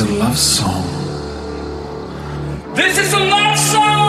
a love song. This is a love song!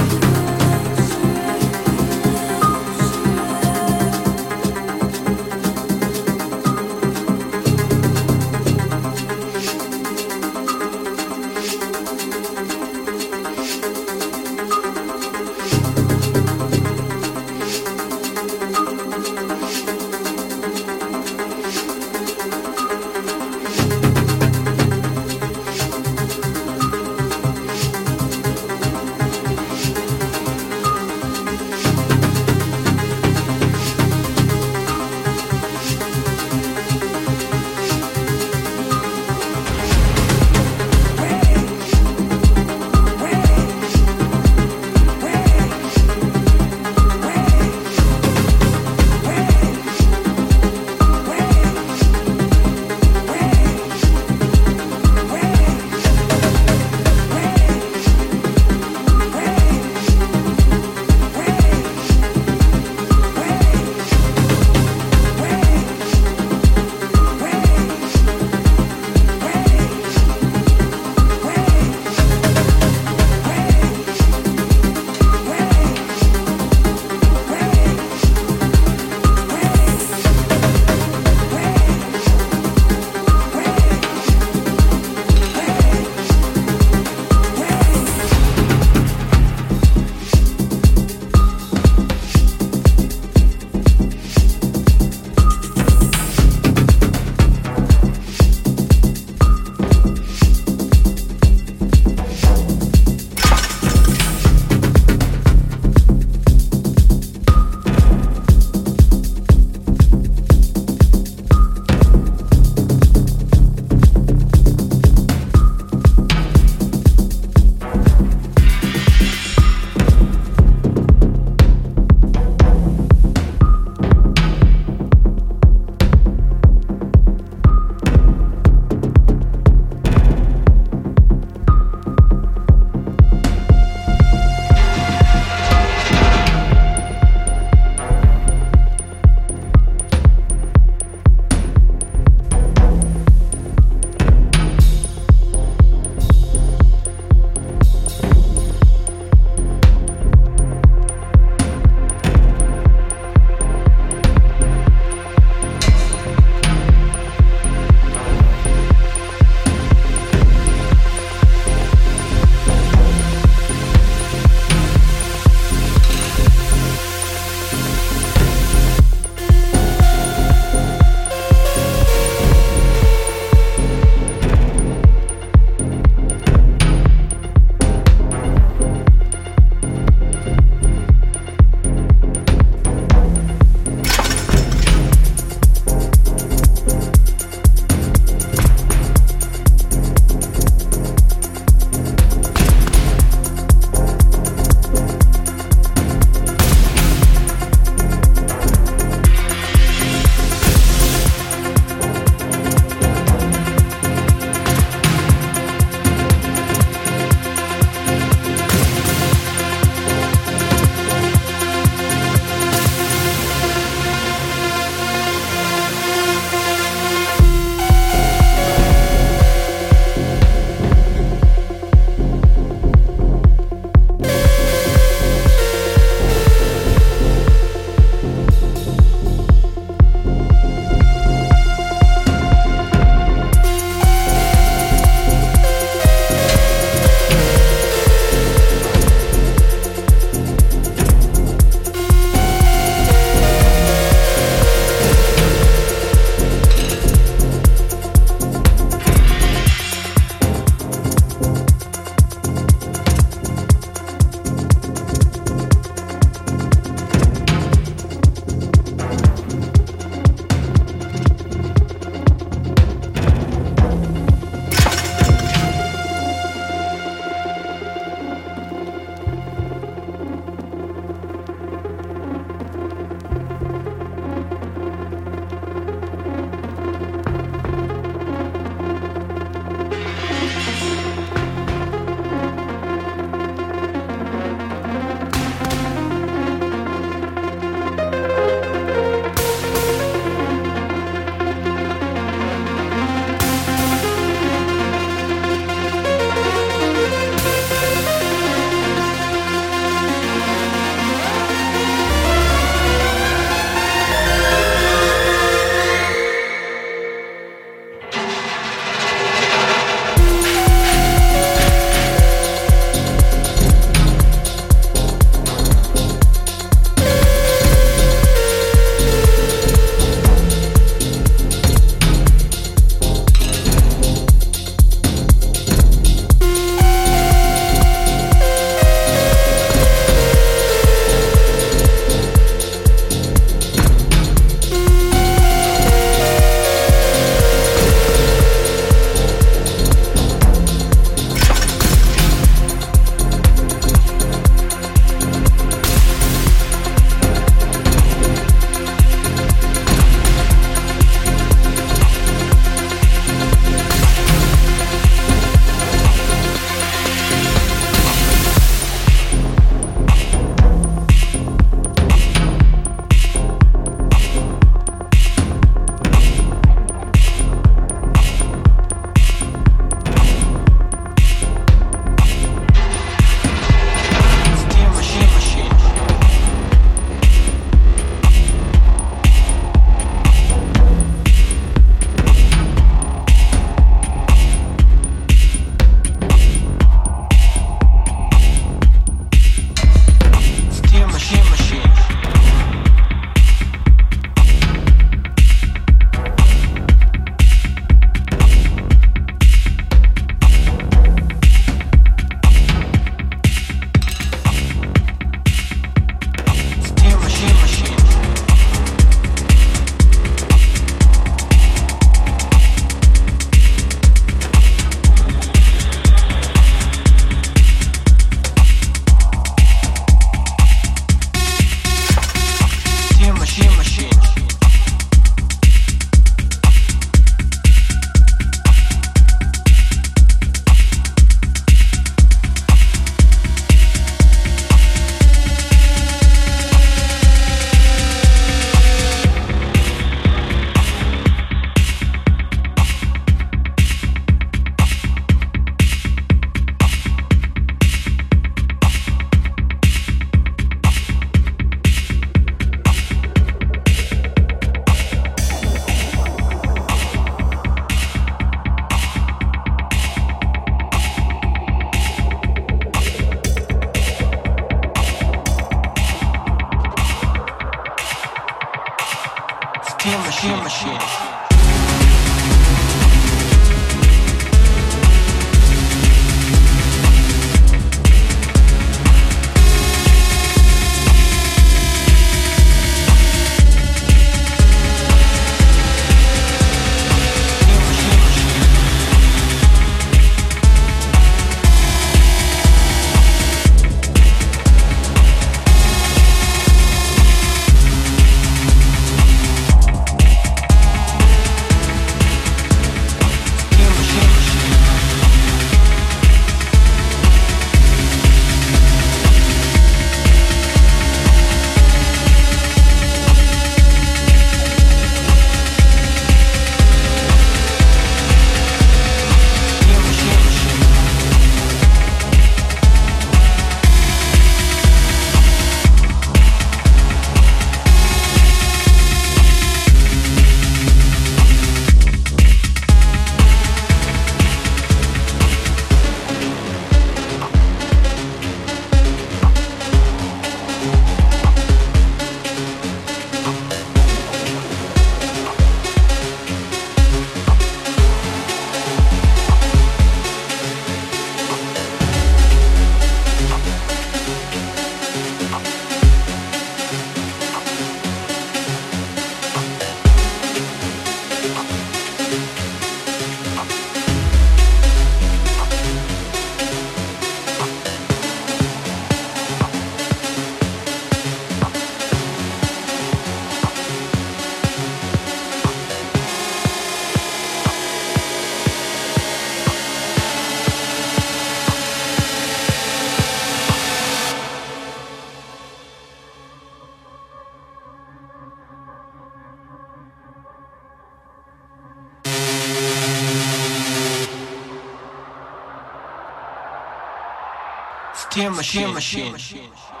Steam machine, machine. machine.